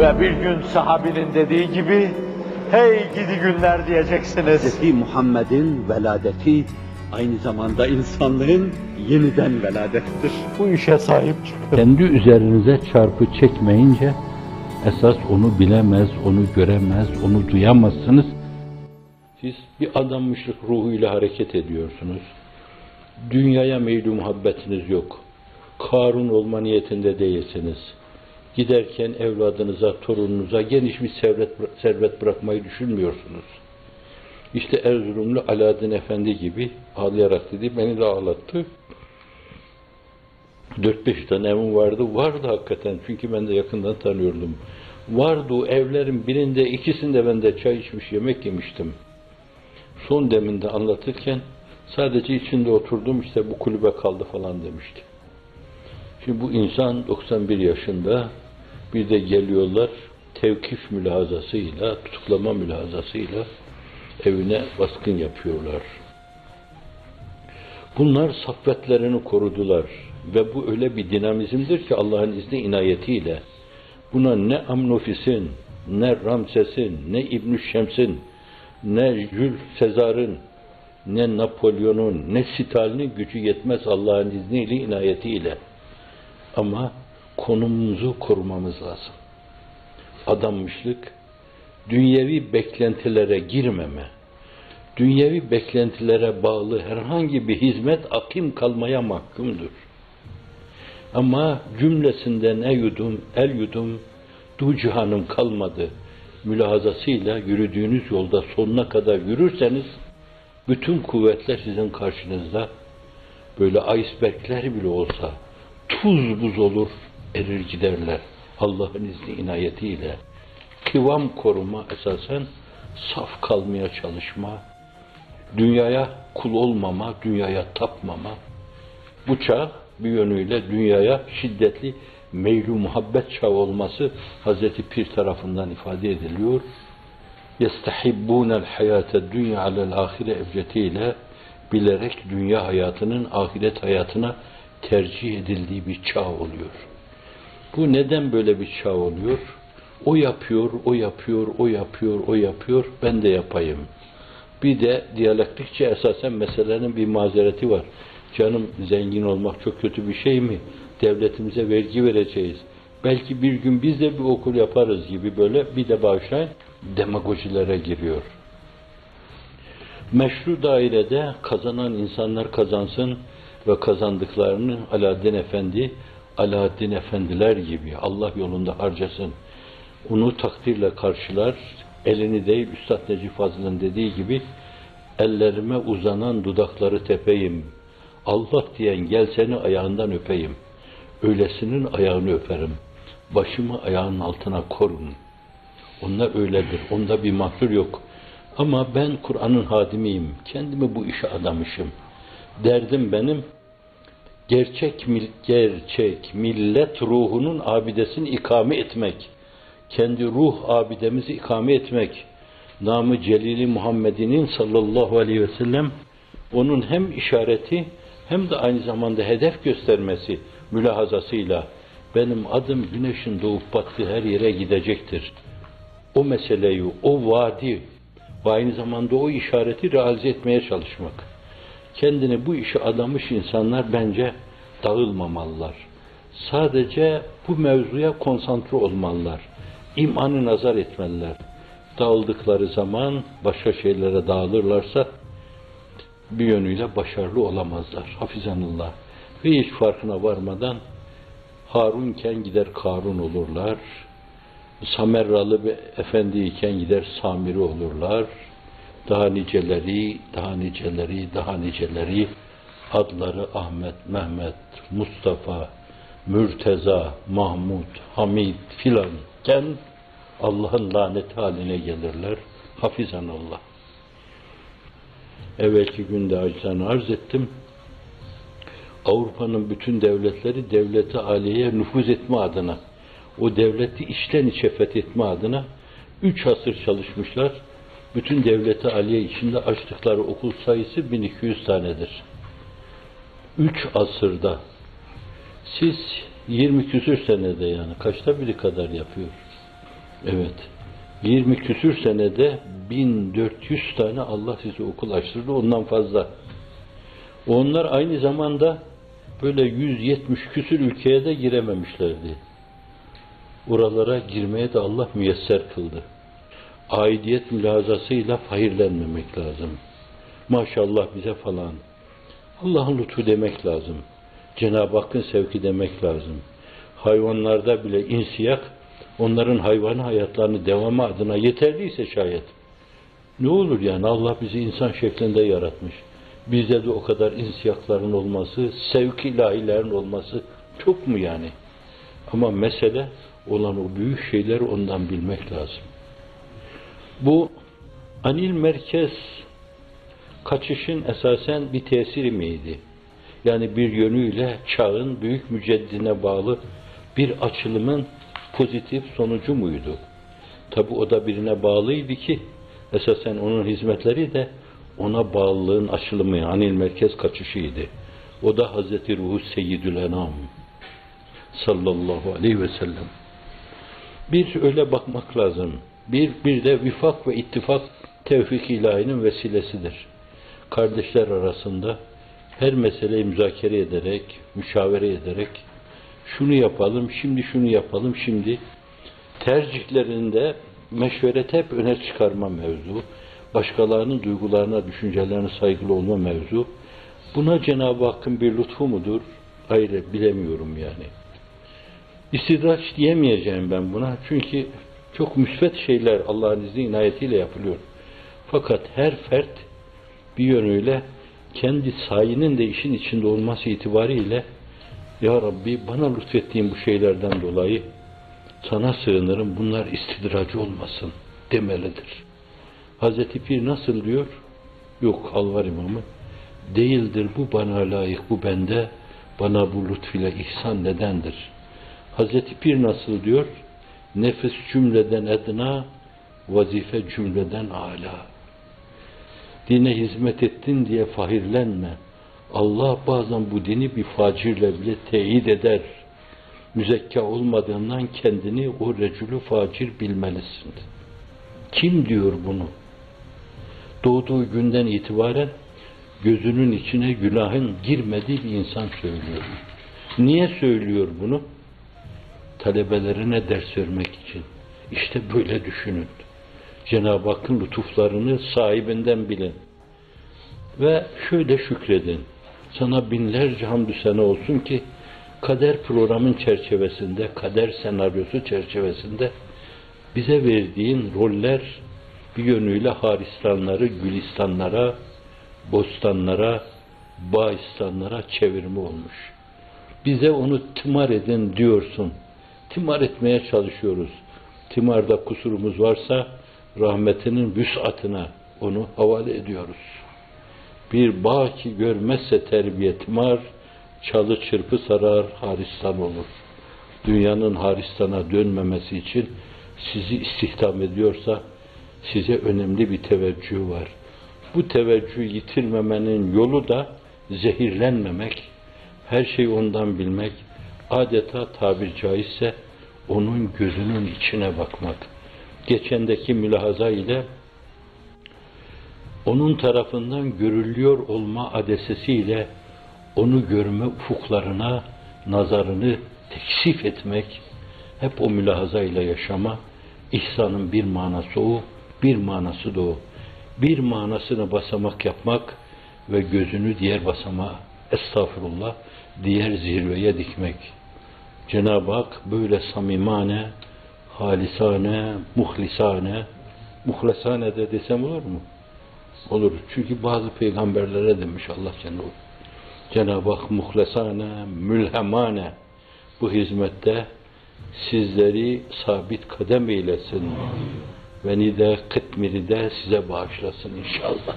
Ve bir gün sahabinin dediği gibi, hey gidi günler diyeceksiniz. Hz. Muhammed'in veladeti aynı zamanda insanlığın yeniden veladettir. Bu işe sahip çıkın. Kendi üzerinize çarpı çekmeyince esas onu bilemez, onu göremez, onu duyamazsınız. Siz bir adanmışlık ruhuyla hareket ediyorsunuz. Dünyaya meylu muhabbetiniz yok. Karun olma niyetinde değilsiniz. Giderken evladınıza, torununuza geniş bir servet, servet bırakmayı düşünmüyorsunuz. İşte Erzurumlu Alaaddin Efendi gibi ağlayarak dedi, beni de ağlattı. 4-5 tane evim vardı. Vardı hakikaten. Çünkü ben de yakından tanıyordum. Vardı o evlerin birinde, ikisinde ben de çay içmiş, yemek yemiştim. Son deminde anlatırken sadece içinde oturdum işte bu kulübe kaldı falan demişti. Şimdi bu insan 91 yaşında bir de geliyorlar tevkif mülahazasıyla, tutuklama mülahazasıyla evine baskın yapıyorlar. Bunlar saffetlerini korudular ve bu öyle bir dinamizmdir ki Allah'ın izni inayetiyle buna ne Amnofis'in, ne Ramses'in, ne İbn Şems'in, ne Jules Sezar'ın, ne Napolyon'un, ne Stalin'in gücü yetmez Allah'ın izniyle, inayetiyle. Ama konumumuzu korumamız lazım. Adanmışlık, dünyevi beklentilere girmeme, dünyevi beklentilere bağlı herhangi bir hizmet akim kalmaya mahkumdur. Ama cümlesinden el yudum, el yudum, du cihanım kalmadı mülahazasıyla yürüdüğünüz yolda sonuna kadar yürürseniz, bütün kuvvetler sizin karşınızda böyle icebergler bile olsa tuz buz olur, erir giderler. Allah'ın izni inayetiyle kıvam koruma esasen saf kalmaya çalışma, dünyaya kul olmama, dünyaya tapmama. Bu çağ bir yönüyle dünyaya şiddetli meylu muhabbet çağı olması Hazreti Pir tarafından ifade ediliyor. يَسْتَحِبُّونَ الْحَيَاةَ الدُّنْيَا عَلَى الْآخِرَ evretiyle bilerek dünya hayatının ahiret hayatına tercih edildiği bir çağ oluyor. Bu neden böyle bir çağ oluyor? O yapıyor, o yapıyor, o yapıyor, o yapıyor, ben de yapayım. Bir de diyalektikçe esasen meselenin bir mazereti var. Canım zengin olmak çok kötü bir şey mi? Devletimize vergi vereceğiz. Belki bir gün biz de bir okul yaparız gibi böyle bir de bağışlayın demagojilere giriyor. Meşru dairede kazanan insanlar kazansın ve kazandıklarını Alaaddin Efendi, Alaaddin Efendiler gibi Allah yolunda harcasın. Onu takdirle karşılar, elini değil Üstad Necip Fazıl'ın dediği gibi ellerime uzanan dudakları tepeyim. Allah diyen gel seni ayağından öpeyim. Öylesinin ayağını öperim. Başımı ayağının altına korum. Onlar öyledir. Onda bir mahsur yok. Ama ben Kur'an'ın hadimiyim. Kendimi bu işe adamışım. Derdim benim gerçek gerçek millet ruhunun abidesini ikame etmek. Kendi ruh abidemizi ikame etmek. Namı Celili Muhammed'inin sallallahu aleyhi ve sellem onun hem işareti hem de aynı zamanda hedef göstermesi mülahazasıyla benim adım güneşin doğup battığı her yere gidecektir. O meseleyi, o vaadi ve aynı zamanda o işareti realize etmeye çalışmak. Kendini bu işe adamış insanlar bence dağılmamalılar. Sadece bu mevzuya konsantre olmalılar. İmanı nazar etmeliler. Dağıldıkları zaman başka şeylere dağılırlarsa bir yönüyle başarılı olamazlar. Hafizanullah. Ve hiç farkına varmadan Harunken gider Karun olurlar. Samerralı bir efendi iken gider Samiri olurlar. Daha niceleri, daha niceleri, daha niceleri adları Ahmet, Mehmet, Mustafa, Mürteza, Mahmud, Hamid filan iken Allah'ın laneti haline gelirler. Hafizanallah. Evvelki günde acizane arz ettim. Avrupa'nın bütün devletleri devleti aliyeye nüfuz etme adına, o devleti içten içe fethetme adına üç asır çalışmışlar. Bütün devleti aliye içinde açtıkları okul sayısı 1200 tanedir. Üç asırda. Siz 20 küsür senede yani kaçta biri kadar yapıyor. Evet. 20 küsür senede 1400 tane Allah size okul açtırdı. Ondan fazla. Onlar aynı zamanda böyle 170 küsür ülkeye de girememişlerdi. Oralara girmeye de Allah müyesser kıldı. Aidiyet mülazasıyla fahirlenmemek lazım. Maşallah bize falan. Allah'ın lütfu demek lazım. Cenab-ı Hakk'ın sevki demek lazım. Hayvanlarda bile insiyak, onların hayvanı hayatlarını devamı adına yeterliyse şayet. Ne olur yani Allah bizi insan şeklinde yaratmış. Bizde de o kadar insiyakların olması, sevk ilahilerin olması çok mu yani? Ama mesele olan o büyük şeyleri ondan bilmek lazım. Bu anil merkez kaçışın esasen bir tesiri miydi? Yani bir yönüyle çağın büyük müceddine bağlı bir açılımın pozitif sonucu muydu? Tabi o da birine bağlıydı ki esasen onun hizmetleri de ona bağlılığın açılımı, anil merkez kaçışıydı. O da Hazreti Ruhu Seyyidül Enam sallallahu aleyhi ve sellem. Bir öyle bakmak lazım. Bir, bir de vifak ve ittifak tevfik ilahinin vesilesidir. Kardeşler arasında her meseleyi müzakere ederek, müşavere ederek şunu yapalım, şimdi şunu yapalım, şimdi tercihlerinde meşveret hep öne çıkarma mevzu, başkalarının duygularına, düşüncelerine saygılı olma mevzu. Buna Cenab-ı Hakk'ın bir lütfu mudur? Hayır, bilemiyorum yani. İstidraç diyemeyeceğim ben buna. Çünkü çok müsbet şeyler Allah'ın izni inayetiyle yapılıyor. Fakat her fert bir yönüyle kendi sayının de işin içinde olması itibariyle Ya Rabbi bana lütfettiğin bu şeylerden dolayı sana sığınırım bunlar istidracı olmasın demelidir. Hazreti Pir nasıl diyor? Yok Alvar İmamı. Değildir bu bana layık bu bende bana bu lütfüyle ihsan nedendir? Hazreti Pir nasıl diyor? Nefis cümleden edna, vazife cümleden ala. Dine hizmet ettin diye fahirlenme. Allah bazen bu dini bir facirle bile teyit eder. Müzekka olmadığından kendini o recülü facir bilmelisin. Kim diyor bunu? Doğduğu günden itibaren gözünün içine günahın girmediği bir insan söylüyor. Niye söylüyor bunu? Talebelerine ders vermek için. İşte böyle düşünün. Cenab-ı Hakk'ın lütuflarını sahibinden bilin. Ve şöyle şükredin. Sana binlerce hamdü sene olsun ki kader programın çerçevesinde, kader senaryosu çerçevesinde bize verdiğin roller bir yönüyle haristanları gülistanlara, bostanlara, bağistanlara çevirme olmuş. Bize onu tımar edin diyorsun. Tımar etmeye çalışıyoruz. Timarda kusurumuz varsa rahmetinin vüsatına onu havale ediyoruz. Bir bağ ki görmezse terbiye timar, çalı çırpı sarar, haristan olur. Dünyanın haristana dönmemesi için sizi istihdam ediyorsa size önemli bir teveccüh var. Bu teveccühü yitirmemenin yolu da zehirlenmemek, her şeyi ondan bilmek, adeta tabir caizse onun gözünün içine bakmak. Geçendeki mülahaza ile onun tarafından görülüyor olma adesesiyle onu görme ufuklarına nazarını teksif etmek, hep o mülahaza ile yaşama, ihsanın bir manası o, bir manası da o. Bir manasını basamak yapmak ve gözünü diğer basamağa, estağfurullah, diğer zirveye dikmek. Cenab-ı Hak böyle samimane, halisane, muhlisane, muhlesane de desem olur mu? Olur. Çünkü bazı peygamberlere demiş Allah Cenab-ı Cenab-ı Hak muhlesane, mülhemane bu hizmette sizleri sabit kadem eylesin. Beni de kıtmiri de size bağışlasın inşallah.